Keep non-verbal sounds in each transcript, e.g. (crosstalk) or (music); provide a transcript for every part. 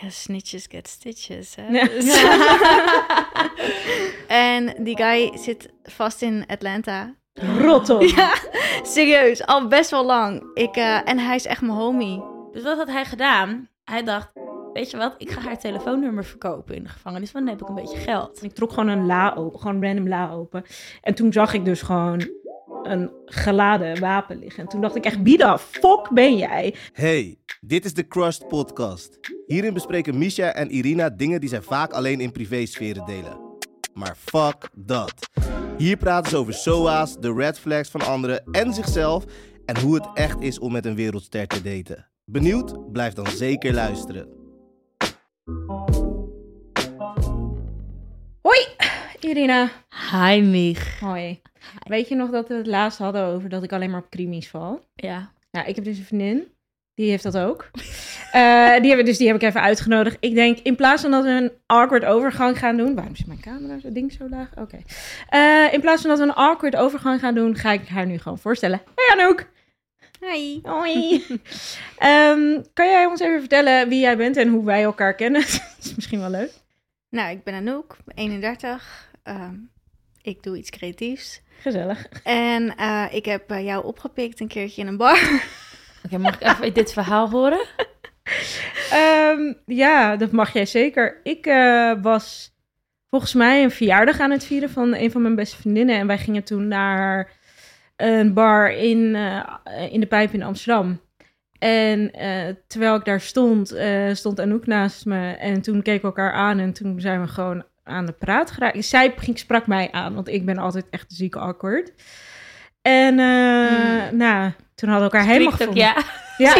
Ja, snitches get stitches. Hè? Ja. Dus- (laughs) en die guy zit vast in Atlanta. Rot op. Ja, serieus, al best wel lang. Ik, eh, en hij is echt mijn homie. Dus wat had hij gedaan? Hij dacht, weet je wat, ik ga haar telefoonnummer verkopen in de gevangenis, want dan heb ik een beetje geld. Ik trok gewoon een la open, gewoon een random la open. En toen zag ik dus gewoon een geladen wapen liggen. En toen dacht ik echt, wie de fuck ben jij? Hey, dit is de Crushed Podcast. Hierin bespreken Misha en Irina dingen die zij vaak alleen in privésferen delen. Maar fuck dat. Hier praten ze over SOA's, de red flags van anderen en zichzelf en hoe het echt is om met een wereldster te daten. Benieuwd? Blijf dan zeker luisteren. Hoi, Irina. Hi, Mich. Hoi. Weet je nog dat we het laatst hadden over dat ik alleen maar op krimis val? Ja. Ja, ik heb dus een vriendin. Die heeft dat ook. Eh, die hebben, dus die heb ik even uitgenodigd. Ik denk, in plaats van dat we een awkward overgang gaan doen... Waarom is mijn camera zo ding zo laag? Oké. Eh, in plaats van dat we een awkward overgang gaan doen... ga ik haar nu gewoon voorstellen. Hey Anouk. Hi. Hoi. (laughs) Ehm, kan jij ons even vertellen wie jij bent en hoe wij elkaar kennen? (laughs) dat is misschien wel leuk. Nou, ik ben Anouk, 31. Ehm, ik doe iets creatiefs. Gezellig. En eh, ik heb jou opgepikt een keertje in een bar. (laughs) Oké, mag ik even dit verhaal horen? (laughs) Ehm, ja, dat mag jij zeker. Ik eh, was volgens mij een verjaardag aan het vieren van een van mijn beste vriendinnen. En wij gingen toen naar een bar in, eh, in de Pijp in Amsterdam. En eh, terwijl ik daar stond, stond Anouk naast me. En toen keken we elkaar aan en toen zijn we gewoon aan de praat geraakt. Zij sprak mij aan, want ik ben altijd echt ziek awkward. En eh, nou, toen hadden we elkaar helemaal gevonden. ja. (laughs) Ja.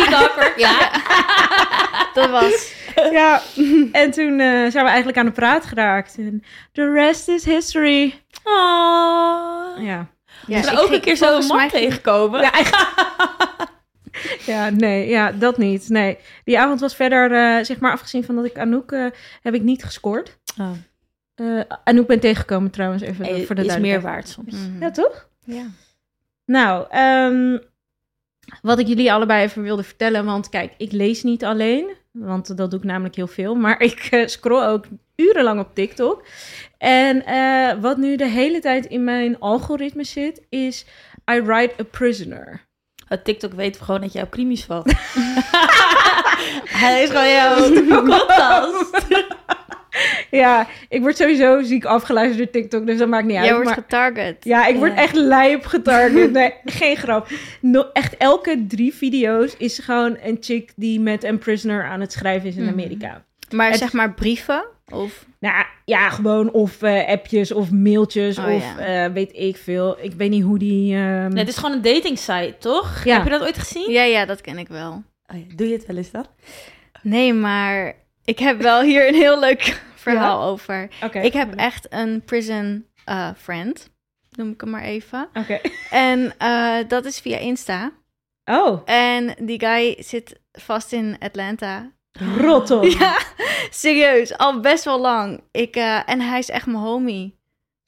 Ja. (laughs) Dat was. Ja, en toen eh, zijn we eigenlijk aan de praat geraakt. En the rest is history. Oh. Ja, Ja, er ik ook een keer zo'n volgens man mij tegenkomen? ja, (laughs) ja nee, ja, dat niet. Nee, die avond was verder, eh, zeg maar, afgezien van dat ik Anouk eh, heb ik niet gescoord. Oh. Eh Anouk ben tegengekomen trouwens, even Hey, voor de is meer waard soms. Ja, toch? Ja. Nou, ehm, wat ik jullie allebei even wilde vertellen, want kijk, ik lees niet alleen, want dat doe ik namelijk heel veel, maar (laughs) ik eh, scroll ook urenlang op TikTok. En eh, wat nu de hele tijd in mijn algoritme zit, is I write a prisoner. Oh, TikTok weet gewoon dat jij op krimis valt. (laughs) Hij is gewoon jouw (laughs) podcast. (laughs) Ja, ik word sowieso ziek afgeluisterd door TikTok, dus dat maakt niet Jij uit. wordt maar- getarget. Ja, ik word echt lijp getarget. (laughs) Nee, geen grap. No, echt elke drie video's is gewoon een chick die met een prisoner aan het schrijven is in Mhm. Amerika. Maar Het- zeg maar brieven? Of... Nou ja, gewoon of eh, appjes of mailtjes Oh, of ja. eh, weet ik veel. Ik weet niet hoe die... ehm, Nee, het is gewoon een dating site, toch? Ja. Heb je dat ooit gezien? Ja, ja, dat ken ik wel. Oh ja, Doe je het wel eens dan? Nee, maar ik heb wel hier een heel leuk (laughs) verhaal over. Ik heb echt een prison eh, friend, noem ik hem maar even. Oké. (laughs) En eh, dat is via Insta. Oh, En die guy zit vast in Atlanta. rot op. (laughs) Ja, serieus, al best wel lang. Ik, eh, en hij is echt mijn homie.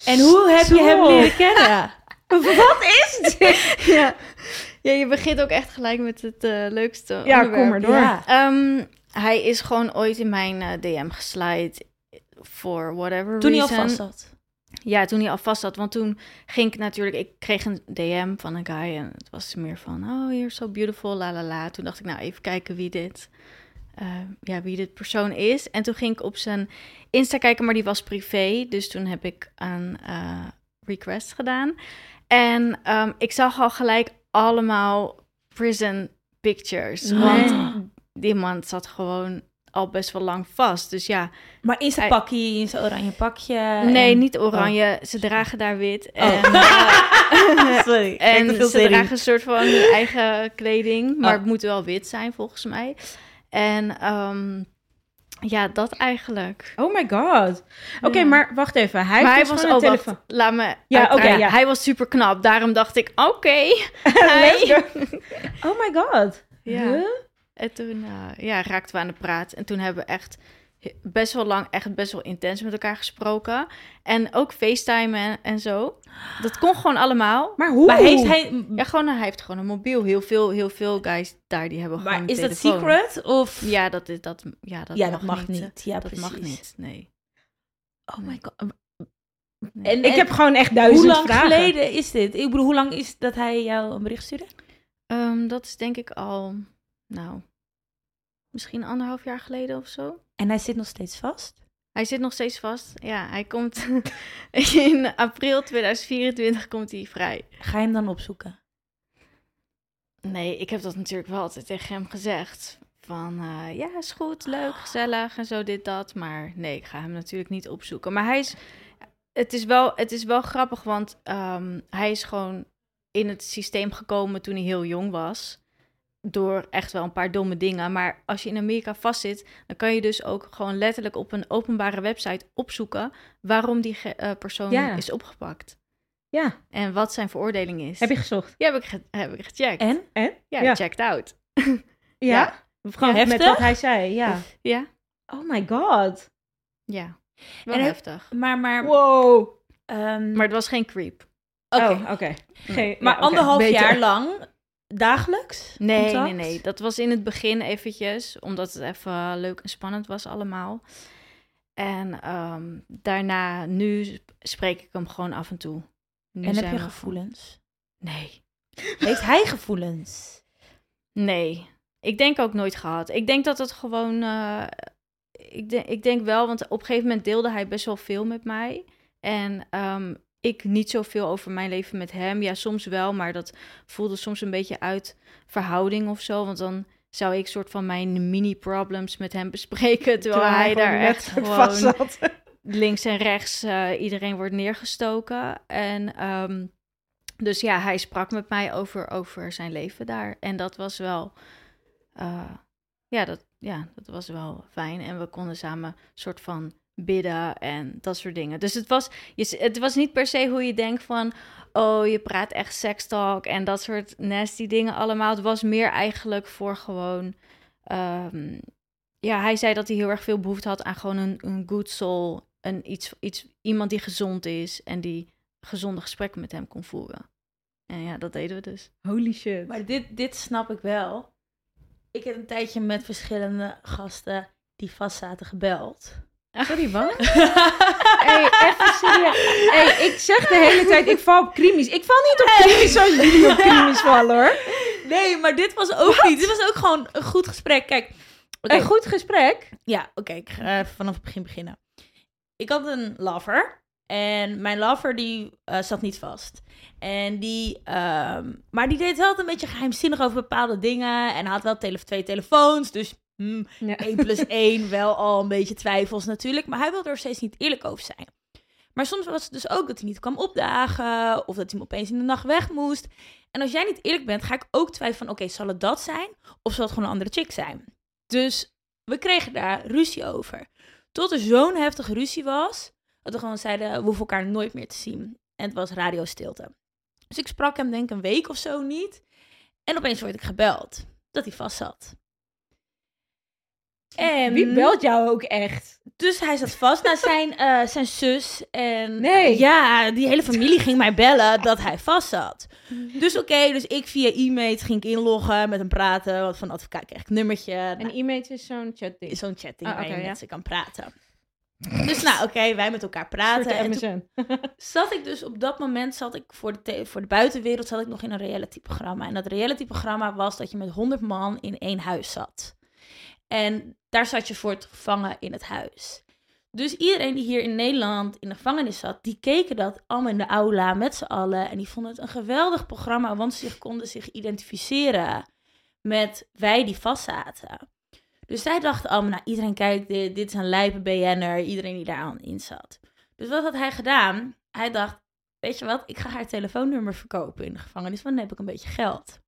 En hoe heb je hem leren kennen? Wat is dit? ja. ja, je begint ook echt gelijk met het eh, leukste Ja, onderwerp. kom maar door. Ja. Ehm, hij is gewoon ooit in mijn eh, DM geslide voor whatever Toen hij al reason. vast zat. Ja, toen hij al vast zat. Want toen ging ik natuurlijk... Ik kreeg een DM van een guy en het was meer van... Oh, you're so beautiful, la la la. Toen dacht ik, nou, even kijken wie dit... eh, ja, wie dit persoon is. En toen ging ik op zijn Insta kijken, maar die was privé. Dus toen heb ik een eh, request gedaan. En ehm, ik zag al gelijk allemaal prison pictures. Want die man zat gewoon al best wel lang vast. Dus ja, Maar in zijn Hij- pakje, in zijn oranje pakje. nee, en- niet oranje. Ze dragen daar wit. Oh. En, (laughs) Sorry. veel ze serie. dragen een soort van hun eigen kleding. Maar Oh. het moet wel wit zijn, volgens mij. En ehm, ja, dat eigenlijk. Oh my god. Oké, Ja. maar wacht even. Hij hij was dus oh, wacht, telefoon. Laat me. Ja, oké, ja. Hij was super knap. Daarom dacht ik, oké. (laughs) (laughs) Oh my god. Ja. Huh? En toen eh, ja, raakten we aan de praat. En toen hebben we echt best wel lang, echt best wel intens met elkaar gesproken. En ook FaceTime en, en zo. Dat kon gewoon allemaal. Maar hoe? Maar heeft hij... Ja, gewoon, hij heeft gewoon een mobiel. Heel veel, heel veel guys daar, die hebben gewoon Maar een is dat secret? Of... Ja, dat, is, dat, ja, dat, ja, mag, dat mag niet. niet. Ja, Dat mag niet, nee. Oh my god. Nee. En, Ik en heb gewoon echt duizend hoe lang vragen. geleden is dit? Ik bedoel, hoe lang is dat hij jou een bericht stuurde? Ehm, dat is denk ik al, nou, misschien anderhalf jaar geleden of zo. En hij zit nog steeds vast? Hij zit nog steeds vast. Ja, hij komt (laughs) in april 2024 komt hij vrij. Ga je hem dan opzoeken? Nee, ik heb dat natuurlijk wel altijd tegen hem gezegd. Van eh, ja, is goed, leuk, gezellig en zo, dit, dat. Maar nee, ik ga hem natuurlijk niet opzoeken. Maar hij is, het is wel, het is wel grappig, want ehm, hij is gewoon in het systeem gekomen toen hij heel jong was. Door echt wel een paar domme dingen. Maar als je in Amerika vastzit, dan kan je dus ook gewoon letterlijk op een openbare website opzoeken waarom die ge- eh, persoon Ja. is opgepakt. Ja, En wat zijn veroordeling is. heb je gezocht? Ja, heb ik, ge- heb ik gecheckt. En? Ja, Ja. checked out. Ja. Gewoon Ja, met heftig? wat hij zei, ja. Ja, Oh my god. ja. Wel En heftig. Maar, maar... Wow. ehm, Maar het was geen creep. oké. Oh, oké. Maar anderhalf beter. jaar lang, dagelijks? Nee, contact? nee, nee. Dat was in het begin eventjes, omdat het even leuk en spannend was allemaal. En ehm, daarna, nu spreek ik hem gewoon af en toe. Nu En heb je gevoelens? Nee. Heeft hij gevoelens? Nee. Ik denk ook nooit gehad. Ik denk dat het gewoon... eh, ik, denk, ik denk wel, want op een gegeven moment deelde hij best wel veel met mij. En ehm, ik niet zoveel over mijn leven met hem. Ja, soms wel, maar dat voelde soms een beetje uit verhouding of zo. Want dan zou ik soort van mijn mini-problems met hem bespreken. (laughs) Terwijl, hij daar echt vast gewoon zat. (laughs) links en rechts eh, iedereen wordt neergestoken. En ehm, dus ja, hij sprak met mij over, over zijn leven daar. En dat was wel, eh, ja, dat, ja, dat was wel fijn. En we konden samen soort van bidden en dat soort dingen. Dus het was, je, het was niet per se hoe je denkt van, oh, je praat echt sekstalk en dat soort nasty dingen allemaal. Het was meer eigenlijk voor gewoon, ehm, ja, hij zei dat hij heel erg veel behoefte had aan gewoon een, een good soul. Een iets, iets, iemand die gezond is en die gezonde gesprekken met hem kon voeren. En ja, dat deden we dus. Holy shit. Maar dit, dit snap ik wel. Ik heb een tijdje met verschillende gasten die vast zaten gebeld. Sorry, wat? (laughs) hey, even serieus. Hey, ik zeg de hele tijd, ik val op krimis. Ik val niet op krimis zoals jullie op krimis vallen, hoor. Nee, maar dit was ook niet. Dit was ook gewoon een goed gesprek. Kijk. Een goed gesprek. Ja, oké. ik ga even vanaf het begin beginnen. Ik had een lover. En mijn lover die eh, zat niet vast. En die, ehm, maar die deed wel een beetje geheimzinnig over bepaalde dingen. En had wel tele twee telefoons. Dus hmm, Ja. 1 plus (laughs) 1, wel al een beetje twijfels natuurlijk. Maar hij wilde er steeds niet eerlijk over zijn. Maar soms was het dus ook dat hij niet kwam opdagen. Of dat hij opeens in de nacht weg moest. En als jij niet eerlijk bent, ga ik ook twijfelen van... Oké, zal het dat zijn? Of zal het gewoon een andere chick zijn? Dus we kregen daar ruzie over. Tot er zo'n heftige ruzie was... dat we gewoon zeiden, we hoeven elkaar nooit meer te zien. En het was radiostilte. Dus ik sprak hem denk ik een week of zo niet. En opeens word ik gebeld dat hij vast zat. En Wie belt jou ook echt? dus hij zat vast naar zijn, eh, zijn zus. En Nee. ja, die hele familie ging mij bellen dat hij vast zat. Dus oké, dus ik via e-mail ging ik inloggen met hem praten. Want van advocaat kreeg ik een nummertje. En Nou, e-mail is zo'n chat is zo'n chatting Ah, waar oké, je ja. met ze kan praten. Dus nou, oké, wij met elkaar praten. En toen (laughs) zat ik dus op dat moment zat ik voor de, voor de buitenwereld zat ik nog in een reality-programma. En dat reality-programma was dat je met 100 man in één huis zat. En daar zat je voor het gevangen in het huis. Dus iedereen die hier in Nederland in de gevangenis zat, die keken dat allemaal in de aula met z'n allen. En die vonden het een geweldig programma, want ze konden zich identificeren met wij die vastzaten. Dus zij dachten allemaal, nou iedereen kijkt dit, dit is een lijpe BN'er, iedereen die daar aan in zat. Dus wat had hij gedaan? Hij dacht, weet je wat, ik ga haar telefoonnummer verkopen in de gevangenis, want dan heb ik een beetje geld.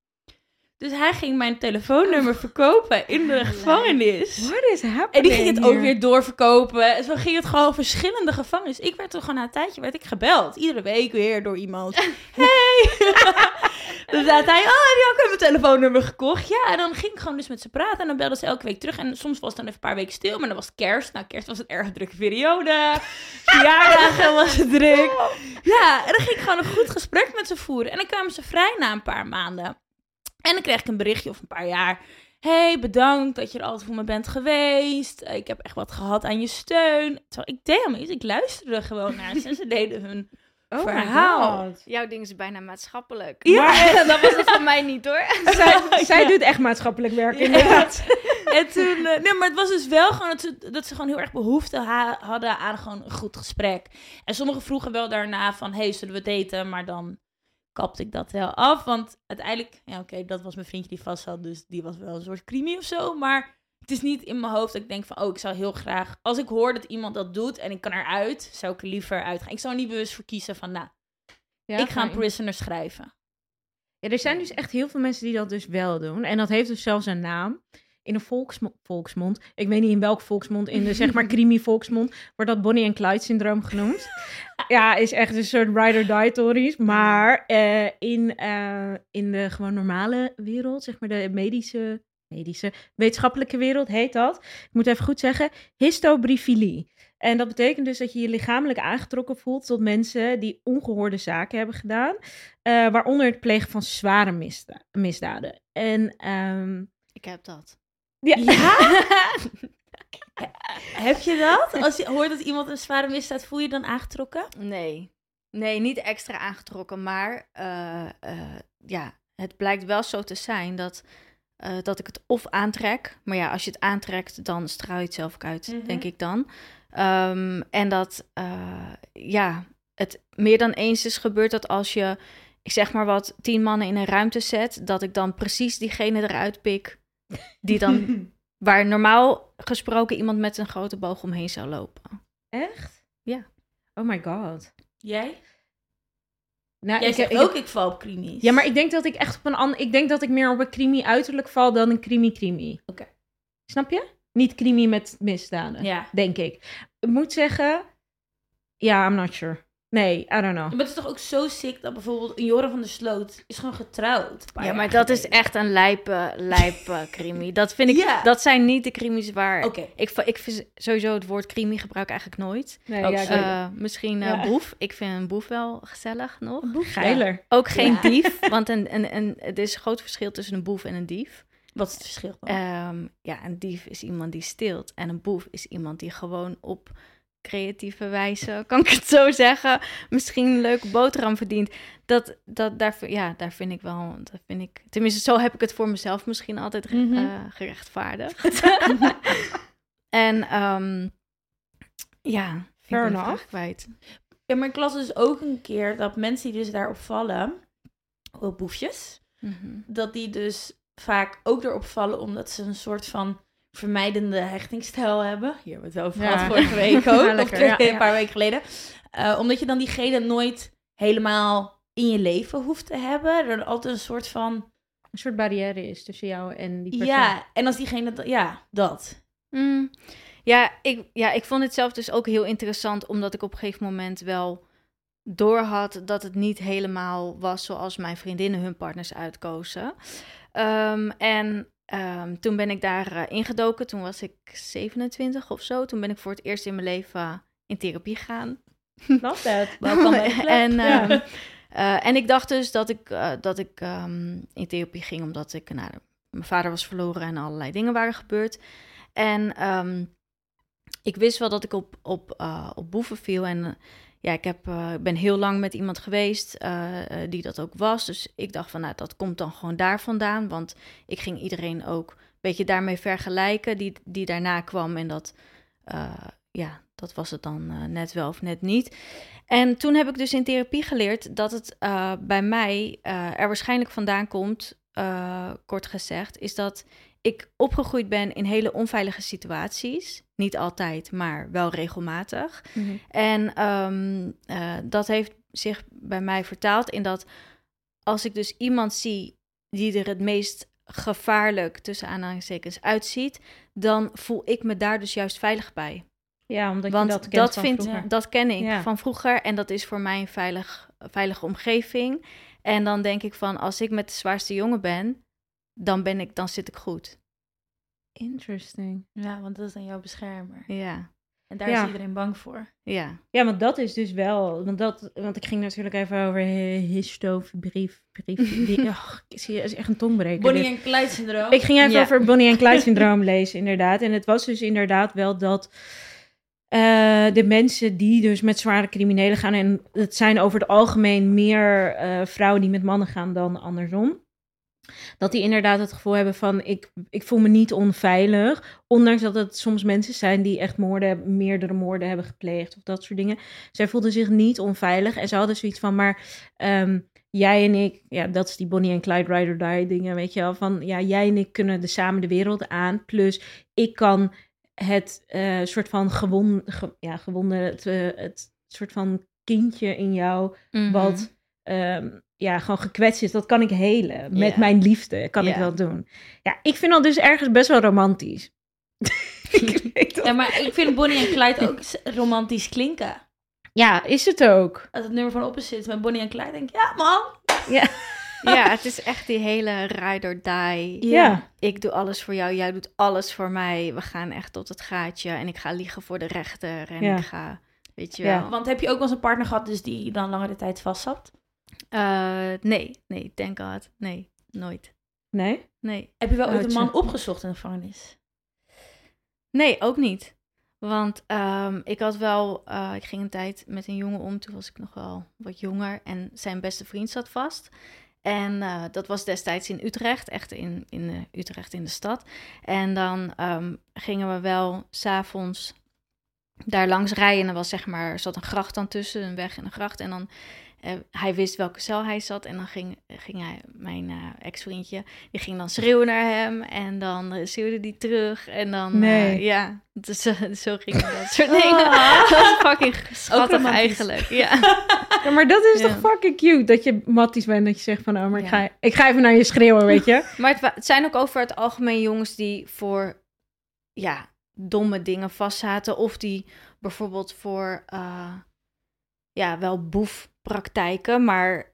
Dus hij ging mijn telefoonnummer verkopen in de gevangenis. What is happening En die ging het ook weer doorverkopen. En zo ging het gewoon verschillende gevangenissen. Ik werd toch gewoon na een tijdje werd ik gebeld. Iedere week weer door iemand. (laughs) hey, (laughs) dus zei hij, oh, heb je ook mijn telefoonnummer gekocht? Ja, en dan ging ik gewoon dus met ze praten. En dan belde ze elke week terug. En soms was het dan even een paar weken stil. Maar dan was het kerst. Nou, kerst was een erg drukke periode. (laughs) Verjaardagen was het druk. Ja, en dan ging ik gewoon een goed gesprek met ze voeren. En dan kwamen ze vrij na een paar maanden. En dan kreeg ik een berichtje of een paar jaar. hey, bedankt dat je er altijd voor me bent geweest. Ik heb echt wat gehad aan je steun. Terwijl ik deed helemaal niet. Ik luisterde gewoon naar ze. En ze deden hun (laughs) Oh verhaal. Jouw ding is bijna maatschappelijk. Ja. Maar dat was het voor mij niet hoor. (laughs) Zij, (laughs) zij Ja. doet echt maatschappelijk werk, Ja. inderdaad. En toen, eh, nee, maar het was dus wel gewoon dat ze, dat ze gewoon heel erg behoefte ha- hadden aan gewoon een goed gesprek. En sommigen vroegen wel daarna van, hey, zullen we daten? Maar dan kapte ik dat wel af, want uiteindelijk, ja oké, dat was mijn vriendje die vast zat, dus die was wel een soort creamy of zo. Maar het is niet in mijn hoofd dat ik denk van, oh, ik zou heel graag, als ik hoor dat iemand dat doet en ik kan eruit, zou ik er liever uitgaan. Ik zou niet bewust voor kiezen van, nou, Ja, ik ga een prisoner schrijven. Ja, er zijn dus echt heel veel mensen die dat dus wel doen. En dat heeft dus zelfs een naam. In een volksmo- volksmond, ik weet niet in welk volksmond, in de zeg maar (laughs) creamy volksmond, wordt dat Bonnie en Clyde syndroom genoemd. ja, is echt een soort ride or die tories. Maar eh, in, eh, in de gewoon normale wereld, zeg maar de medische, medische, wetenschappelijke wereld heet dat, ik moet even goed zeggen, histobriefilie. En dat betekent dus dat je je lichamelijk aangetrokken voelt tot mensen die ongehoorde zaken hebben gedaan. eh, waaronder het plegen van zware misda- misdaden. En ehm, Ik heb dat. Ja, (laughs) Heb je dat? Als je hoort dat iemand een zware misdaad, voel je je dan aangetrokken? Nee. Nee, niet extra aangetrokken, maar eh, eh, ja, het blijkt wel zo te zijn dat, eh, dat ik het of aantrek. Maar ja, als je het aantrekt, dan straal je het zelf ook uit, Mhm. denk ik dan. Ehm, en dat, ja, het meer dan eens is gebeurd dat als je, ik zeg maar wat, tien mannen in een ruimte zet, dat ik dan precies diegene eruit pik die dan, (laughs) waar normaal gesproken iemand met een grote boog omheen zou lopen. echt? Ja. Oh my god. Jij? Nou, Jij ik, zegt ik- ook, ik val op krimis. Ja, maar ik denk dat ik echt op een ander. Ik denk dat ik meer op een crimi uiterlijk val dan een crimi crimi. Oké. Snap je? Niet crimi met misdaden. Ja. Denk ik. Ik moet zeggen. Ja, I'm not sure. Nee, I don't know. Maar het is toch ook zo sick dat bijvoorbeeld een Joran van der Sloot is gewoon getrouwd. Ja, maar dat is echt een lijpe, lijpe (laughs) crimi. Dat vind ik, Ja. dat zijn niet de crimies waar... Oké. Ik, ik vind sowieso het woord crimi gebruik ik eigenlijk nooit. Nee, Ook ja, Eh, misschien eh, Ja. boef. Ik vind een boef wel gezellig nog. het. Geiler. Ook geen Ja. dief, (laughs) want een, een, een, het is een groot verschil tussen een boef en een dief. Wat is het verschil dan? Ehm, ja, een dief is iemand die steelt. En een boef is iemand die gewoon op creatieve wijze, (laughs) kan ik het zo zeggen, misschien een leuke boterham verdient. Dat, dat, daar, ja, daar vind ik wel, dat vind ik, tenminste zo heb ik het voor mezelf misschien altijd Mhm. eh, gerechtvaardigd. (laughs) en ehm, ja, ik Fair ben enough. vraag kwijt. Ja, maar ik las dus ook een keer dat mensen die dus daarop vallen, op boefjes, Mhm. dat die dus vaak ook erop vallen omdat ze een soort van vermijdende hechtingsstijl hebben. Hier hebben we het over Ja. gehad vorige week (laughs) ook, Ja, of twee- een paar weken geleden. Eh, omdat je dan diegene nooit helemaal in je leven hoeft te hebben. Er altijd een soort van... Een soort barrière is tussen jou en die persoon. Ja, en als diegene... dat- Ja, dat. Mm, ja, ik, ja, ik vond het zelf dus ook heel interessant, omdat ik op een gegeven moment wel doorhad dat het niet helemaal was zoals mijn vriendinnen hun partners uitkozen. Ehm, en ehm, toen ben ik daar eh, ingedoken, toen was ik 27 of zo. Toen ben ik voor het eerst in mijn leven in therapie gegaan. (laughs) De club. en, Ja. ehm, eh, en ik dacht dus dat ik, eh, dat ik ehm, in therapie ging omdat ik, nou, mijn vader was verloren en allerlei dingen waren gebeurd. En ik wist wel dat ik op, op, op boeven viel. En ja, ik heb, ik ben heel lang met iemand geweest eh, eh, die dat ook was. Dus ik dacht van, nou, dat komt dan gewoon daar vandaan. Want ik ging iedereen ook een beetje daarmee vergelijken die, die daarna kwam. En dat, ja, dat was het dan net wel of net niet. En toen heb ik dus in therapie geleerd dat het bij mij er waarschijnlijk vandaan komt, kort gezegd, is dat ik opgegroeid ben in hele onveilige situaties. Niet altijd, maar wel regelmatig. Mhm. En ehm, eh, dat heeft zich bij mij vertaald in dat als ik dus iemand zie die er het meest gevaarlijk tussen aanhalingstekens uitziet, dan voel ik me daar dus juist veilig bij. Ja, omdat Want je dat, dat kent van vind, vroeger. dat ken ik Ja. van vroeger en dat is voor mij een veilig, veilige omgeving. En dan denk ik van, als ik met de zwaarste jongen ben, dan, ben ik, dan zit ik goed. Interesting. Ja, want dat is dan jouw beschermer. Ja, En daar Ja. is iedereen bang voor. ja. Ja, want dat is dus wel. Want, dat, want ik ging natuurlijk even over histobrief. Brief, brief, Ach, ik zie je, is echt een tongbreker. Bonnie dit. en Clyde syndroom. Ik ging even Ja. over Bonnie en Clyde (laughs) syndroom lezen, inderdaad. En het was dus inderdaad wel dat eh, de mensen die dus met zware criminelen gaan... en het zijn over het algemeen meer eh, vrouwen die met mannen gaan dan andersom... dat die inderdaad het gevoel hebben van... ik, ik voel me niet onveilig... ondanks dat het soms mensen zijn die echt moorden... meerdere moorden hebben gepleegd of dat soort dingen. Zij voelden zich niet onveilig en ze hadden zoiets van... maar ehm, jij en ik, ja, dat is die Bonnie en Clyde Ride or Die dingen, weet je wel. Van ja, jij en ik kunnen de samen de wereld aan. Plus ik kan het eh, soort van gewon, ge- ja, gewonde, het, eh, het soort van kindje in jou, Mhm. wat ehm, ja, gewoon gekwetst is, dat kan ik helen. Met Ja. mijn liefde kan ik Ja. dat doen. Ja, ik vind dat dus ergens best wel romantisch. (laughs) Ik weet dat. Ja, maar ik vind Bonnie en Clyde ook romantisch klinken. ja, is het ook. Als het nummer van Opposite met Bonnie en Clyde, denk ik, ja man. Ja, (laughs) het is echt die hele ride or die. Ja. Ik doe alles voor jou, jij doet alles voor mij. We gaan echt tot het gaatje en ik ga liegen voor de rechter. En Ja. ik ga, weet je Ja. wel. Want heb je ook wel eens een partner gehad dus die dan langere tijd vast zat? Eh, nee, nee, thank God. Nee, nooit. Nee? Nee. Heb je wel ooit een man opgezocht in de gevangenis? Nee, ook niet. Want ehm, ik had wel, eh, ik ging een tijd met een jongen om, toen was ik nog wel wat jonger en zijn beste vriend zat vast. En eh, dat was destijds in Utrecht, echt in, in Utrecht in de stad. En dan ehm, gingen we wel s'avonds daar langs rijden. En er was zeg maar, er zat een gracht dan tussen, een weg en een gracht. En dan, eh, hij wist welke cel hij zat. En dan ging, ging hij, mijn eh, ex-vriendje, die ging dan schreeuwen naar hem. En dan eh, schreeuwde hij terug. En dan, Nee. ja, dus, (laughs) zo ging dat (laughs) soort dingen. (laughs) dat was fucking schattig eigenlijk, ja. Ja, maar dat is Ja. toch fucking cute dat je matties bent dat je zegt van, oh, maar ik, ga, ik ga even naar je schreeuwen, weet je? Maar het, het zijn ook over het algemeen jongens die voor ja, domme dingen vastzaten. Of die bijvoorbeeld voor ja, wel boefpraktijken, maar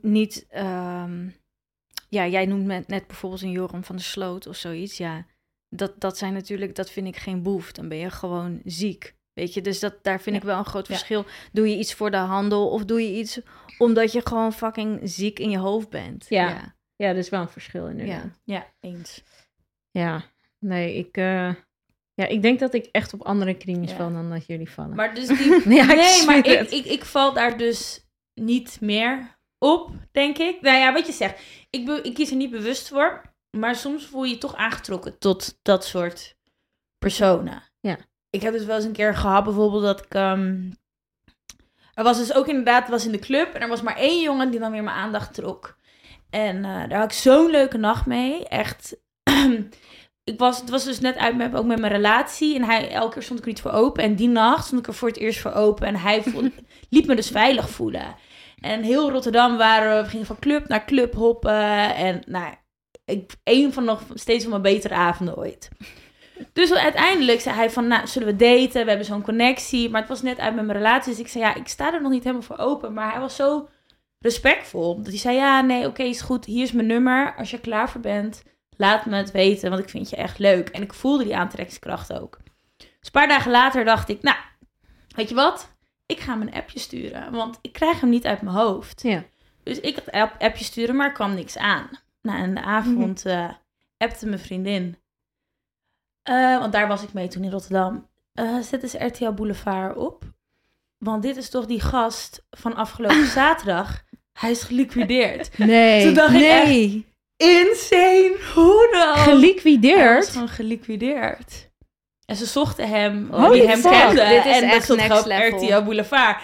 niet. ehm, ja, jij noemt net, net bijvoorbeeld een Joram van der Sloot of zoiets. Ja, dat, dat zijn natuurlijk, dat vind ik geen boef. Dan ben je gewoon ziek. Weet je, dus dat, daar vind Ja. ik wel een groot Ja. verschil. Doe je iets voor de handel of doe je iets omdat je gewoon fucking ziek in je hoofd bent? Ja. ja. Ja, dat is wel een verschil inderdaad. Ja. Ja, eens. Ja, nee, ik, eh, ja, ik denk dat ik echt op andere crimes Ja. val dan dat jullie vallen. Maar dus die... Ja, (laughs) nee, maar ik, ik, ik val daar dus niet meer op, denk ik. Nou ja, wat je zegt. Ik, be- ik kies er niet bewust voor. Maar soms voel je je toch aangetrokken tot dat soort personen. Ja. Ik heb dus wel eens een keer gehad, bijvoorbeeld, dat ik... ehm, er was dus ook inderdaad, was in de club. En er was maar één jongen die dan weer mijn aandacht trok. En eh, daar had ik zo'n leuke nacht mee. Echt... ik was, het was dus net uit met, ook met mijn relatie. En hij, elke keer stond ik er niet voor open. En die nacht stond ik er voor het eerst voor open. En hij (laughs) liet me dus veilig voelen. En heel Rotterdam waren we, we gingen van club naar club hoppen. En nou, ik, een van nog steeds van mijn betere avonden ooit. Dus uiteindelijk zei hij van, nou, zullen we daten? We hebben zo'n connectie. Maar het was net uit met mijn relatie. Dus ik zei, ja, ik sta er nog niet helemaal voor open. Maar hij was zo respectvol. Dat hij zei, ja, nee, oké, is goed. Hier is mijn nummer. Als je er klaar voor bent, laat me het weten. Want ik vind je echt leuk. En ik voelde die aantrekkingskracht ook. Dus een paar dagen later dacht ik, nou, weet je wat? Ik ga hem een appje sturen. Want ik krijg hem niet uit mijn hoofd. Ja. Dus ik had app- appje sturen, maar er kwam niks aan. Nou, in de avond eh appte mijn vriendin. Eh, want daar was ik mee toen in Rotterdam. Eh, zet eens RTL Boulevard op. Want dit is toch die gast van afgelopen (laughs) zaterdag. Hij is geliquideerd. Nee, Toen dacht ik nee. Insane! Hoe dan? Hij was Geliquideerd? gewoon geliquideerd. En ze zochten hem, Holy die hem fuck, kende. dit is en dat echt stond op level. RTL Boulevard.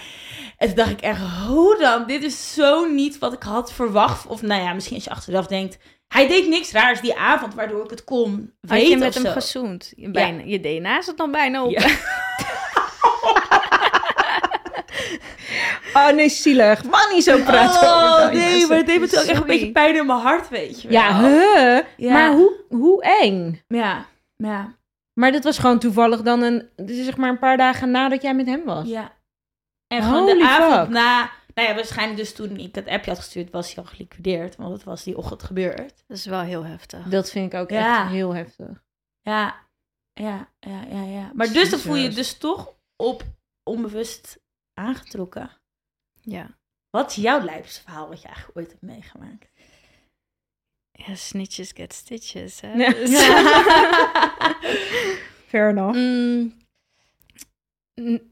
En toen dacht ik echt, hoe dan? Dit is zo niet wat ik had verwacht. Of nou ja, misschien als je achteraf denkt... Hij deed niks raars die avond, waardoor ik het kon Had weten je met hem zo. gezoend? Je, DNA zat nog bijna op. Ja. (laughs) Oh nee, zielig. Man, niet zo praten Oh dat, nee, mensen. maar het deed me toen ook echt een beetje pijn in mijn hart, weet je wel. Ja, huh? Ja. Maar hoe, hoe eng? Ja, ja, Maar dat was gewoon toevallig dan een, dus zeg maar een paar dagen nadat jij met hem was. ja. En gewoon Holy de avond fuck. na Nou ja, waarschijnlijk dus toen ik dat appje had gestuurd, was hij al geliquideerd. Want het was die ochtend gebeurd. Dat is wel heel heftig. Dat vind ik ook Ja. echt heel heftig. Ja, ja, ja, ja, ja. Maar dus dan voel je dus toch op onbewust aangetrokken. Ja. Wat is jouw lijpste verhaal wat je eigenlijk ooit hebt meegemaakt? Ja, snitches get stitches. Hè? Ja. Dus- (laughs) Fair enough. Mm,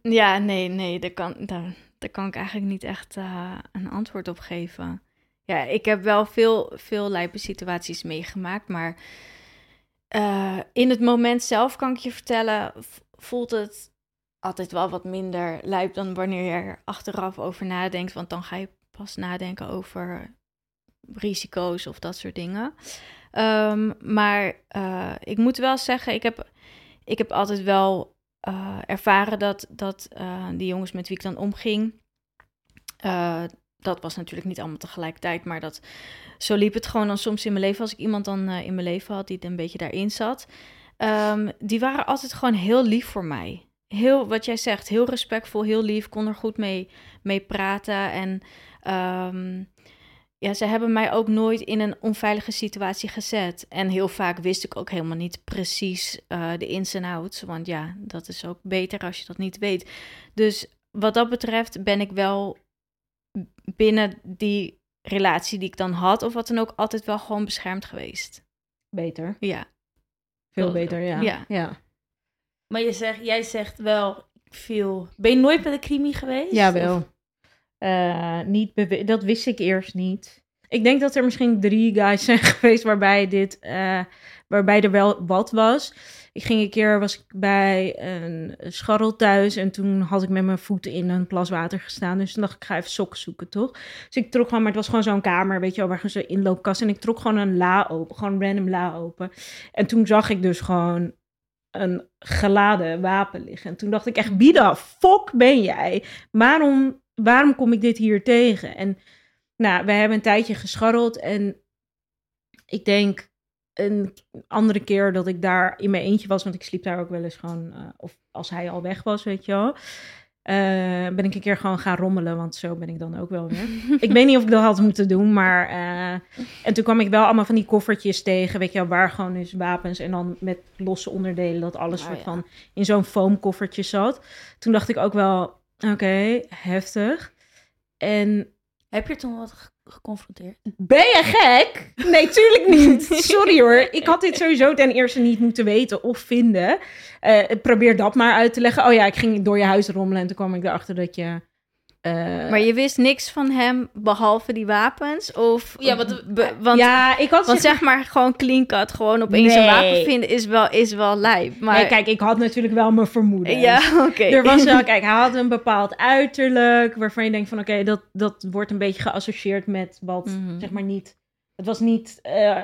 ja, nee, nee, daar kan, daar, daar kan ik eigenlijk niet echt eh, een antwoord op geven. Ja, ik heb wel veel, veel lijpe situaties meegemaakt, maar eh, in het moment zelf kan ik je vertellen, voelt het altijd wel wat minder lijp dan wanneer je er achteraf over nadenkt, want dan ga je pas nadenken over risico's of dat soort dingen. Ehm, maar eh, ik moet wel zeggen, ik heb, ik heb altijd wel eh, ervaren dat, dat eh, die jongens met wie ik dan omging, dat was natuurlijk niet allemaal tegelijkertijd, maar dat, zo liep het gewoon dan soms in mijn leven als ik iemand dan in mijn leven had die een beetje daarin zat. Ehm, die waren altijd gewoon heel lief voor mij. Heel, wat jij zegt, heel respectvol, heel lief, kon er goed mee, mee praten. En ehm, ja, ze hebben mij ook nooit in een onveilige situatie gezet. En heel vaak wist ik ook helemaal niet precies eh, de ins en outs. Want ja, dat is ook beter als je dat niet weet. Dus wat dat betreft ben ik wel binnen die relatie die ik dan had, of wat dan ook, altijd wel gewoon beschermd geweest. Beter. Ja. Veel beter, ja. Ja. ja. Maar je zegt, jij zegt wel veel. Ben je nooit bij de crimi geweest? Jawel. Of- Eh, niet dat wist ik eerst niet. Ik denk dat er misschien drie guys zijn (laughs) geweest waarbij dit, eh, waarbij er wel wat was. Ik ging een keer, was ik bij een scharrel thuis en toen had ik met mijn voeten in een plas water gestaan. Dus toen dacht ik, ik ga even sokken zoeken, toch? Dus ik trok gewoon, maar het was gewoon zo'n kamer, weet je wel, waar zo'n inloopkast. En ik trok gewoon een la open, gewoon een random la open. En toen zag ik dus gewoon een geladen wapen liggen. En toen dacht ik echt, wie de fuck ben jij? Waarom, waarom kom ik dit hier tegen? En nou, we hebben een tijdje gescharreld en ik denk een andere keer dat ik daar in mijn eentje was, want ik sliep daar ook wel eens gewoon, eh, of als hij al weg was, weet je wel. Eh, ben ik een keer gewoon gaan rommelen, want zo ben ik dan ook wel weer. (laughs) ik weet niet of ik dat had moeten doen, maar... eh, en toen kwam ik wel allemaal van die koffertjes tegen, weet je wel, waar gewoon dus wapens en dan met losse onderdelen, dat alles Oh, soort ja. van in zo'n foamkoffertje zat. Toen dacht ik ook wel, oké, heftig. En Heb je er toen wat geconfronteerd? ben je gek? Nee, tuurlijk niet. Sorry hoor. Ik had dit sowieso ten eerste niet moeten weten of vinden. Eh, probeer dat maar uit te leggen. Oh ja, ik ging door je huis rommelen en toen kwam ik erachter dat je... eh, Maar je wist niks van hem behalve die wapens? Of, Ja, want- ja, ik had want zeg- maar gewoon clean cut, gewoon opeens een Nee. wapen vinden is wel, is wel lijp. Maar Nee, kijk, ik had natuurlijk wel mijn vermoeden. ja, oké. Er was wel, (laughs) kijk, hij had een bepaald uiterlijk waarvan je denkt van oké, dat, dat wordt een beetje geassocieerd met wat, Mhm. zeg maar niet, het was niet, eh,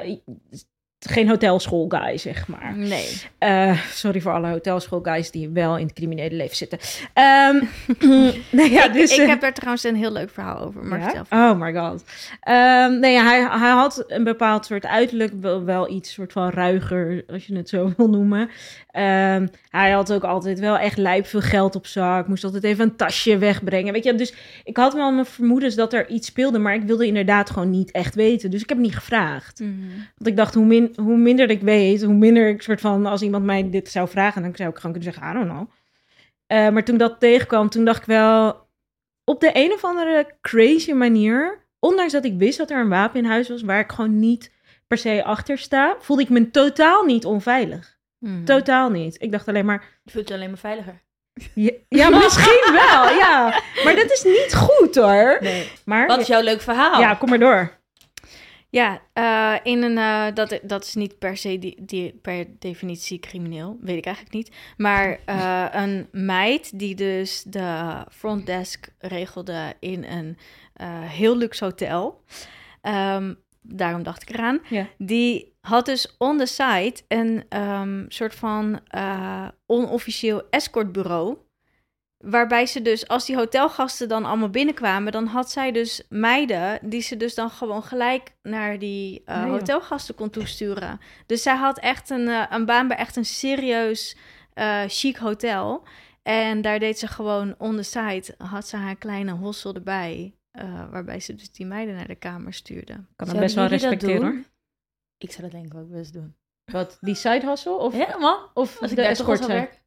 geen hotelschoolguy, zeg maar. Nee. Eh, sorry voor alle hotelschoolguys die wel in het criminele leven zitten. (laughs) Nee, ja, ik, dus, ik eh, heb daar trouwens een heel leuk verhaal over. Maar ja? Oh my god. Ehm, nee, hij, hij had een bepaald soort uiterlijk, wel, wel iets soort van ruiger, als je het zo (laughs) wil noemen. Ehm, hij had ook altijd wel echt lijp veel geld op zak, moest altijd even een tasje wegbrengen. Weet je, dus ik had wel mijn vermoedens dat er iets speelde, maar ik wilde inderdaad gewoon niet echt weten. Dus ik heb niet gevraagd. Mhm. Want ik dacht, hoe, min, hoe minder ik weet, hoe minder ik soort van, als iemand mij dit zou vragen, dan zou ik gewoon kunnen zeggen, I don't know. Eh, maar toen dat tegenkwam, toen dacht ik wel, op de een of andere crazy manier, ondanks dat ik wist dat er een wapen in huis was, waar ik gewoon niet per se achter sta, voelde ik me totaal niet onveilig. Mhm. Totaal niet. Ik dacht alleen maar, Je voelt je alleen maar veiliger. ja, ja, misschien wel, ja. Maar dat is niet goed hoor. Nee. Maar, Wat is jouw leuk verhaal? ja, kom maar door. Ja, eh, in een, eh, dat, dat is niet per se die, die, per definitie crimineel, weet ik eigenlijk niet. Maar eh, een meid die dus de front desk regelde in een heel luxe hotel. Ehm, daarom dacht ik eraan. Ja. Die had dus on the side een ehm, soort van onofficieel escortbureau. Waarbij ze dus, als die hotelgasten dan allemaal binnenkwamen, dan had zij dus meiden die ze dus dan gewoon gelijk naar die eh, Ah, hotelgasten kon toesturen. Dus zij had echt een, eh, een baan bij echt een serieus eh, chic hotel. En daar deed ze gewoon on the side, had ze haar kleine hossel erbij. eh, waarbij ze dus die meiden naar de kamer stuurde. kan dat best wel respecteren hoor. Ik zou dat denk ik ook best doen. Wat, die side hustle? Of, Ja, man. of Als ik de daar toch al escort zou zijn?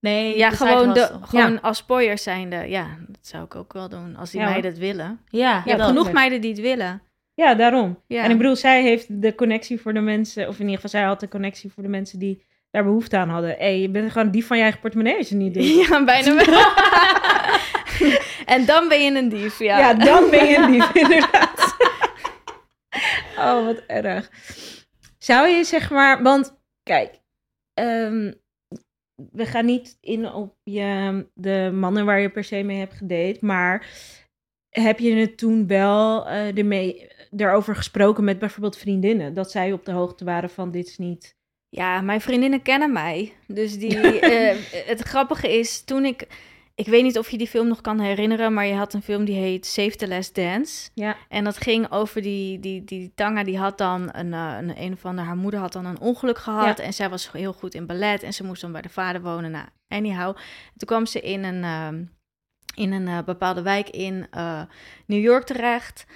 Nee, Ja, gewoon, de, gewoon als pooier zijnde. Ja, dat zou ik ook wel doen. Als die Ja, meiden het willen. Ja, Ja, genoeg meiden die het willen. Ja, daarom. Ja. En ik bedoel, zij heeft de connectie voor de mensen, of in ieder geval, zij had de connectie voor de mensen die daar behoefte aan hadden. Hé, je bent gewoon dief van je eigen portemonnee als je het niet doet. (laughs) Ja, bijna wel. (laughs) en dan ben je een dief, ja. Ja, dan ben je een dief, (laughs) inderdaad. oh, wat erg. Zou je zeg maar, want kijk, ehm, we gaan niet in op je, de mannen waar je per se mee hebt gedate, maar heb je het toen wel eh ermee, erover gesproken met bijvoorbeeld vriendinnen, dat zij op de hoogte waren van dit is niet... Ja, mijn vriendinnen kennen mij. Dus die, (laughs) eh, het grappige is, toen ik... Ik weet niet of je die film nog kan herinneren, maar je had een film die heet Save the Last Dance. Ja, En dat ging over die, die, die Tanga, die had dan een, eh, een, een van de, haar moeder had dan een ongeluk gehad. Ja. En zij was heel goed in ballet en ze moest dan bij de vader wonen. Nou, anyhow. Toen kwam ze in een, ehm, in een eh, bepaalde wijk in eh, New York terecht.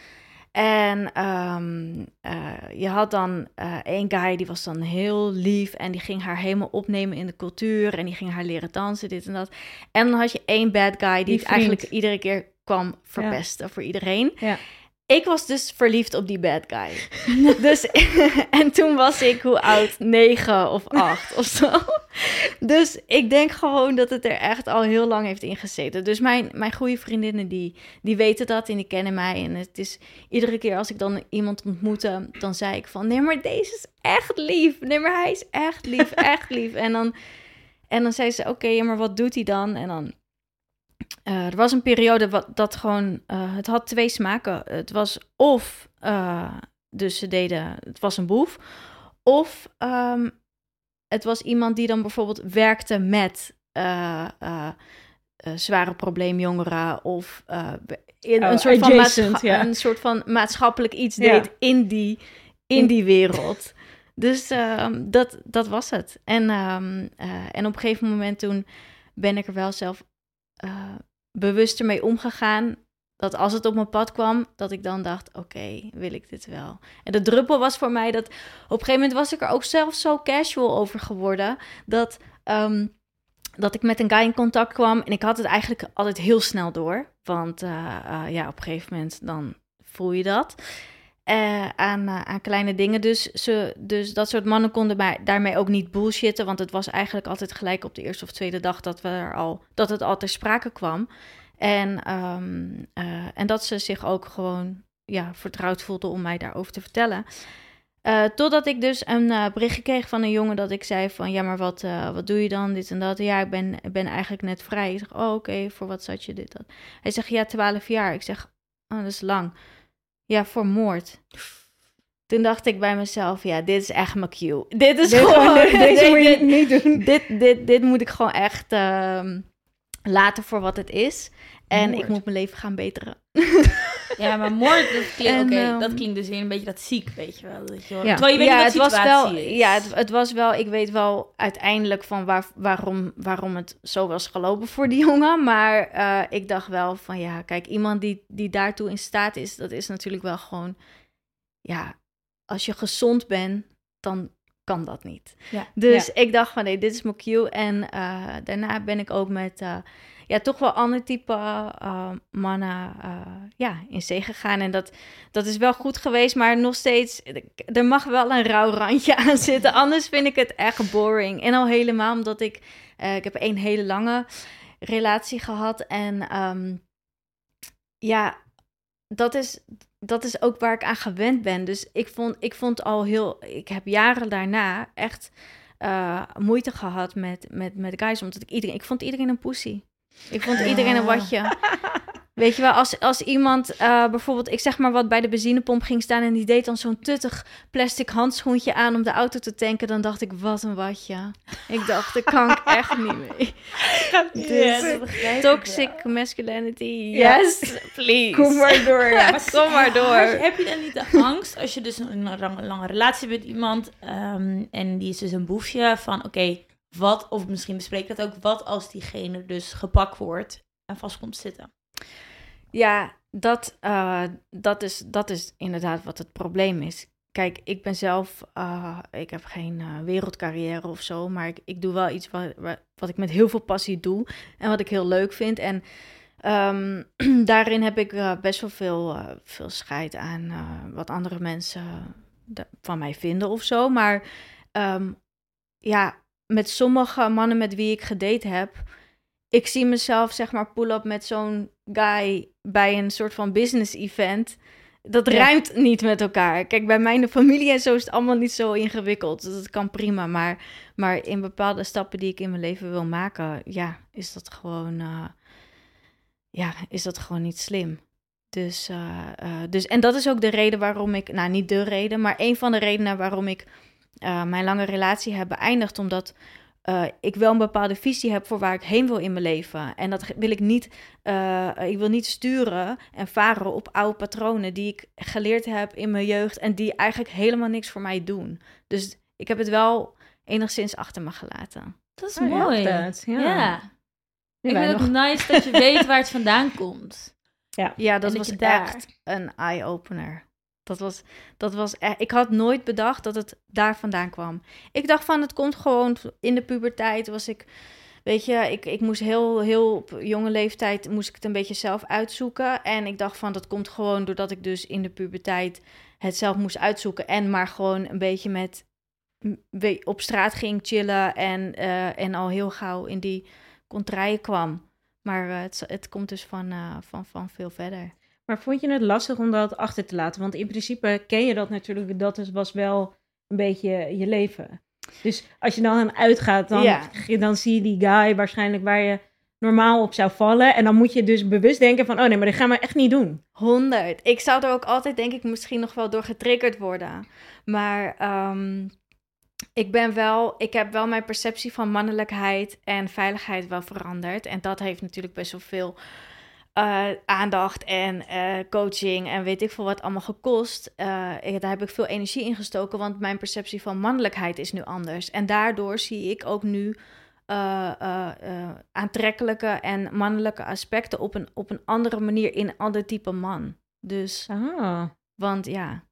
En ehm, eh, je had dan eh één guy, die was dan heel lief en die ging haar helemaal opnemen in de cultuur en die ging haar leren dansen, dit en dat. En dan had je één bad guy die, Die het eigenlijk iedere keer kwam verpesten voor iedereen. ja. Ik was dus verliefd op die bad guy. (laughs) dus, (laughs) en toen was ik, hoe oud? Negen of acht of zo. Dus ik denk gewoon dat het er echt al heel lang heeft ingezeten. Dus mijn, mijn goede vriendinnen, die, die weten dat en die kennen mij. En het is iedere keer als ik dan iemand ontmoette, dan zei ik van... Nee, maar deze is echt lief. Nee, maar hij is echt lief, echt lief. En dan, en dan zei ze, oké, maar wat doet hij dan? En dan... eh, er was een periode wat, dat gewoon... eh, het had twee smaken. Het was of... eh, dus ze deden... Het was een boef. Of ehm, het was iemand die dan bijvoorbeeld werkte met... zware probleemjongeren of in Oh, een, soort van adjacent, maatscha- ja. een soort van maatschappelijk iets Ja. deed in die, in die wereld. Dus ehm, dat, dat was het. En, ehm, eh, en op een gegeven moment toen ben ik er wel zelf bewuster mee omgegaan. Dat als het op mijn pad kwam, dat ik dan dacht, oké, wil ik dit wel? En de druppel was voor mij dat... Op een gegeven moment was ik er ook zelf zo casual over geworden... dat, ehm, dat ik met een guy in contact kwam... en ik had het eigenlijk altijd heel snel door. Want eh, eh, ja, op een gegeven moment dan voel je dat... eh, aan, eh, aan kleine dingen. Dus, ze, dus dat soort mannen konden mij daarmee ook niet bullshitten. Want het was eigenlijk altijd gelijk op de eerste of tweede dag dat, we er al, dat het al ter sprake kwam. En, ehm, eh, en dat ze zich ook gewoon ja, vertrouwd voelde om mij daarover te vertellen. Totdat ik dus een berichtje kreeg van een jongen dat ik zei van... ja, maar wat, wat doe je dan, dit en dat? Ja, ik ben, ben eigenlijk net vrij. Ik zeg, oh, oké, voor wat zat je dit, dat? Hij zegt, ja, 12 jaar. Ik zeg, oh, dat is lang. Ja, voor moord. Toen dacht ik bij mezelf, ja, dit is echt mijn cue. Dit is Dit- gewoon... (laughs) deze moet je dit, niet doen. dit, dit, dit moet ik gewoon echt ehm, laten voor wat het is. En Moord. ik moet mijn leven gaan beteren. (laughs) Ja, maar moord, dat klinkt, En, oké, ehm, dat klinkt dus weer een beetje dat ziek, weet je wel. Dat je, wel- Ja. Terwijl je weet ja, het was wel. is. Ja, het, het was wel. Ik weet wel uiteindelijk van waar, waarom, waarom het zo was gelopen voor die jongen. Maar eh, ik dacht wel van ja, kijk, iemand die, die daartoe in staat is, dat is natuurlijk wel gewoon. Ja, als je gezond bent, dan kan dat niet. Ja. Dus ik dacht van nee, dit is mijn cue. En eh, daarna ben ik ook met eh, ja, toch wel ander type eh, mannen eh, ja, in zee gegaan. En dat, dat is wel goed geweest, maar nog steeds, er mag wel een rauw randje (laughs) aan zitten. Anders vind ik het echt boring. En al helemaal omdat ik, eh, ik heb een hele lange relatie gehad. En ehm, ja, dat is, dat is ook waar ik aan gewend ben. Dus ik vond, ik vond al heel, ik heb jaren daarna echt eh, moeite gehad met, met, met guys. Omdat ik iedereen, ik vond iedereen een poesie. Ik vond iedereen een watje. (laughs) Weet je wel, als, als iemand eh, bijvoorbeeld, ik zeg maar wat, bij de benzinepomp ging staan en die deed dan zo'n tuttig plastic handschoentje aan om de auto te tanken, dan dacht ik, wat een watje. Ik dacht, daar kan ik (laughs) echt niet mee. Dus toxic masculinity, yes, please. Kom maar door. (laughs) Ja. Maar Kom maar door. Heb je, heb je dan niet de angst als je dus een lange, lange relatie hebt met iemand ehm, en die is dus een boefje van oké, wat, of misschien bespreek dat ook, wat als diegene dus gepakt wordt en vast komt zitten? Ja, dat, eh, dat, is, dat is inderdaad wat het probleem is. Kijk, ik ben zelf, eh, ik heb geen eh, wereldcarrière of zo, maar ik, ik doe wel iets wat, wat, ik met heel veel passie doe en wat ik heel leuk vind. En ehm, (clears throat) daarin heb ik best wel veel, veel scheid aan wat andere mensen van mij vinden of zo. Maar ehm, ja, met sommige mannen met wie ik gedate heb, ik zie mezelf zeg maar pull-up met zo'n guy bij een soort van business event. Dat Ja. ruimt niet met elkaar. Kijk, bij mijn familie en zo is het allemaal niet zo ingewikkeld. Dus dat kan prima. Maar, maar in bepaalde stappen die ik in mijn leven wil maken, ja, is dat gewoon, eh, ja, is dat gewoon niet slim. Dus, eh, eh, dus, en dat is ook de reden waarom ik, nou niet de reden, maar een van de redenen waarom ik eh, mijn lange relatie heb beëindigd. Omdat eh, ik wel een bepaalde visie heb voor waar ik heen wil in mijn leven. En dat wil ik niet, eh, ik wil niet sturen en varen op oude patronen die ik geleerd heb in mijn jeugd en die eigenlijk helemaal niks voor mij doen. Dus ik heb het wel enigszins achter me gelaten. Dat is Oh ja, mooi. dat, ja. ja. Ik vind het nog- nice dat je weet waar het vandaan komt. (laughs) Ja, dat dat was daar- echt een eye-opener. Dat was, dat was ik had nooit bedacht dat het daar vandaan kwam. Ik dacht van, het komt gewoon in de puberteit was ik, weet je, ik, ik moest heel, heel op jonge leeftijd moest ik het een beetje zelf uitzoeken. En ik dacht van, dat komt gewoon doordat ik dus in de puberteit het zelf moest uitzoeken. En maar gewoon een beetje met, op straat ging chillen en, eh, en al heel gauw in die contraien kwam. Maar eh, het, het komt dus van, eh, van, van veel verder. Maar vond je het lastig om dat achter te laten? Want in principe ken je dat natuurlijk, dat was wel een beetje je leven. Dus als je dan aan uitgaat, dan, Ja. dan zie je die guy waarschijnlijk waar je normaal op zou vallen. En dan moet je dus bewust denken van, oh nee, maar dit gaan we echt niet doen. 100. Ik zou er ook altijd, denk ik, misschien nog wel door getriggerd worden. Maar ehm, ik ben wel, ik heb wel mijn perceptie van mannelijkheid en veiligheid wel veranderd. En dat heeft natuurlijk best wel veel eh, aandacht en eh, coaching en weet ik veel wat allemaal gekost. Eh, daar heb ik veel energie in gestoken, want mijn perceptie van mannelijkheid is nu anders. En daardoor zie ik ook nu aantrekkelijke en mannelijke aspecten op een, op een andere manier in een ander type man. Dus, Ah, want ja,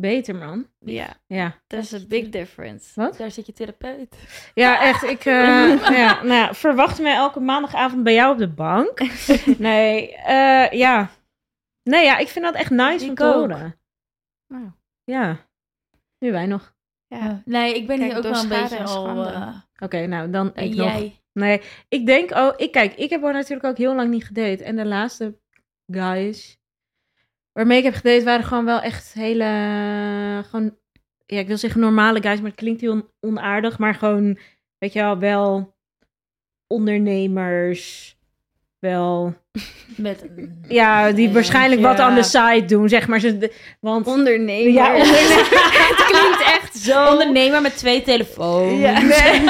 beter man. ja, Ja, there's a big difference. wat? Daar zit je therapeut. Ja, echt. Ik eh, (laughs) ja, nou ja, verwacht mij elke maandagavond bij jou op de bank. (laughs) Nee, eh, ja. Nee, ja, ik vind dat echt nice om Ik te horen. Nou, Ja. Nu wij nog. ja. Nee, ik ben Kijk, hier ook wel een beetje al... eh, Oké, nou dan ik nog. jij? Nee, ik denk, oh, ik kijk, ik heb haar natuurlijk ook heel lang niet gedate. En de laatste guys waarmee ik heb gedate waren gewoon wel echt hele, gewoon, ja, ik wil zeggen normale guys, maar het klinkt heel onaardig, maar gewoon, weet je wel, wel ondernemers, wel, Met een... ja, die Ja, waarschijnlijk wat aan de side doen, zeg maar. Ze, want, Ondernemer. Ja, ondernemer. (laughs) het klinkt echt zo. Ondernemer met twee telefoons. Ja. Nee.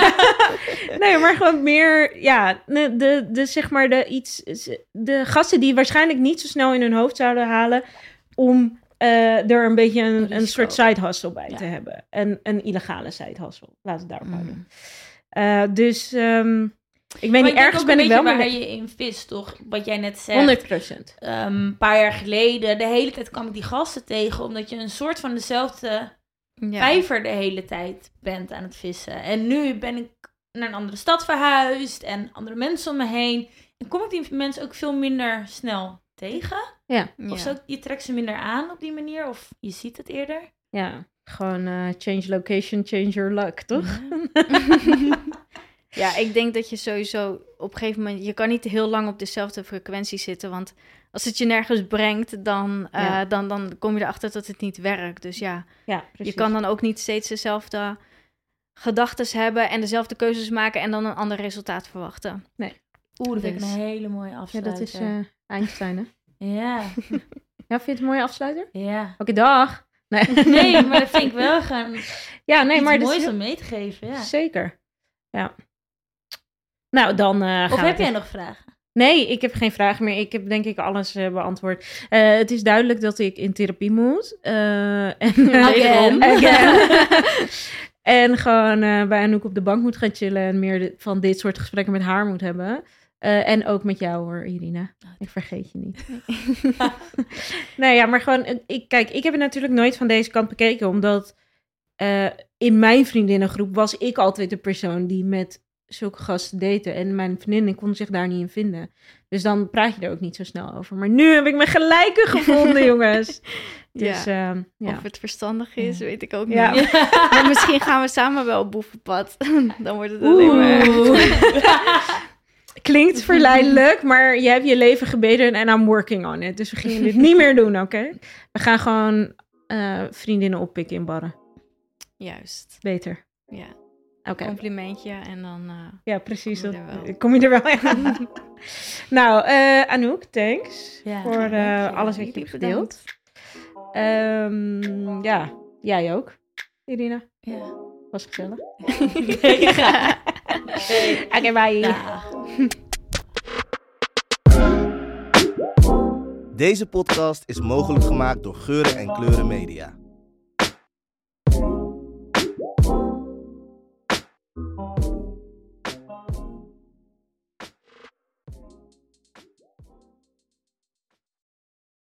(laughs) nee, maar gewoon meer, ja, de, de, de zeg maar de iets, de gasten die waarschijnlijk niet zo snel in hun hoofd zouden halen om eh, er een beetje een, een soort side hustle bij Ja. te hebben. En een illegale side hustle. Laten we het daarop houden. Mm. Eh, dus ehm, ik weet Maar niet, ergens ben ik wel mee. waar je in vist, toch? Wat jij net zegt. 100 procent. Ehm, een paar jaar geleden, de hele tijd kwam ik die gasten tegen, omdat je een soort van dezelfde Ja. vijver de hele tijd bent aan het vissen. En nu ben ik naar een andere stad verhuisd en andere mensen om me heen. En kom ik die mensen ook veel minder snel tegen? Ja. Of zo, je trekt ze minder aan op die manier, of je ziet het eerder. Ja, gewoon eh, change location, change your luck, toch? Ja, (laughs) (laughs) ik denk dat je sowieso op een gegeven moment... Je kan niet heel lang op dezelfde frequentie zitten. Want als het je nergens brengt, dan, eh, Ja. dan, dan kom je erachter dat het niet werkt. Dus ja, Ja, precies. je kan dan ook niet steeds dezelfde gedachten hebben... en dezelfde keuzes maken en dan een ander resultaat verwachten. Oeh, dat vind ik Dus- een hele mooie Ja, afsluiter. dat is eh, Einstein, hè? (laughs) Ja, Ja, vind je het een mooie afsluiter? ja. Oké, dag. Nee. (laughs) Nee, maar dat vind ik wel gaan ja, nee, maar moois is om mee te geven, ja. Zeker. Ja. Nou, dan eh gaan Of heb jij nog vragen? Nee, ik heb geen vragen meer. Ik heb denk ik alles eh, beantwoord. Eh, het is duidelijk dat ik in therapie moet. En, (laughs) Again. (laughs) Again. (laughs) en gewoon bij Anouk op de bank moet gaan chillen... en meer de- van dit soort gesprekken met haar moet hebben. En ook met jou hoor, Irina. Ik vergeet je niet. nou ja, maar gewoon, ik, kijk, ik heb het natuurlijk nooit van deze kant bekeken, omdat in mijn vriendinnengroep was ik altijd de persoon die met zulke gasten date. En mijn vriendinnen konden zich daar niet in vinden. Dus dan praat je er ook niet zo snel over. Maar nu heb ik mijn gelijke (laughs) gevonden, jongens. Dus ja. ehm, ja. Of het verstandig is, Ja. weet ik ook Ja. niet. (laughs) Maar misschien gaan we samen wel op boevenpad. (laughs) Dan wordt het alleen maar... Klinkt verleidelijk, maar je hebt je leven gebeden en I'm working on it. Dus we gingen dit niet meer doen, oké? We gaan gewoon eh, vriendinnen oppikken in barren. Juist, Beter. ja. Oké. Complimentje en dan... eh, Ja, precies. Kom je dat- er wel. Kom je er wel in. (laughs) nou, eh, Anouk, thanks Ja, voor eh, alles wat je hebt gedeeld. Ehm, ja, jij ook, Irina. Ja. Was gezellig. Ja. (laughs) (laughs) Oké, bye. Ja. Deze podcast is mogelijk gemaakt door Geuren en Kleuren Media.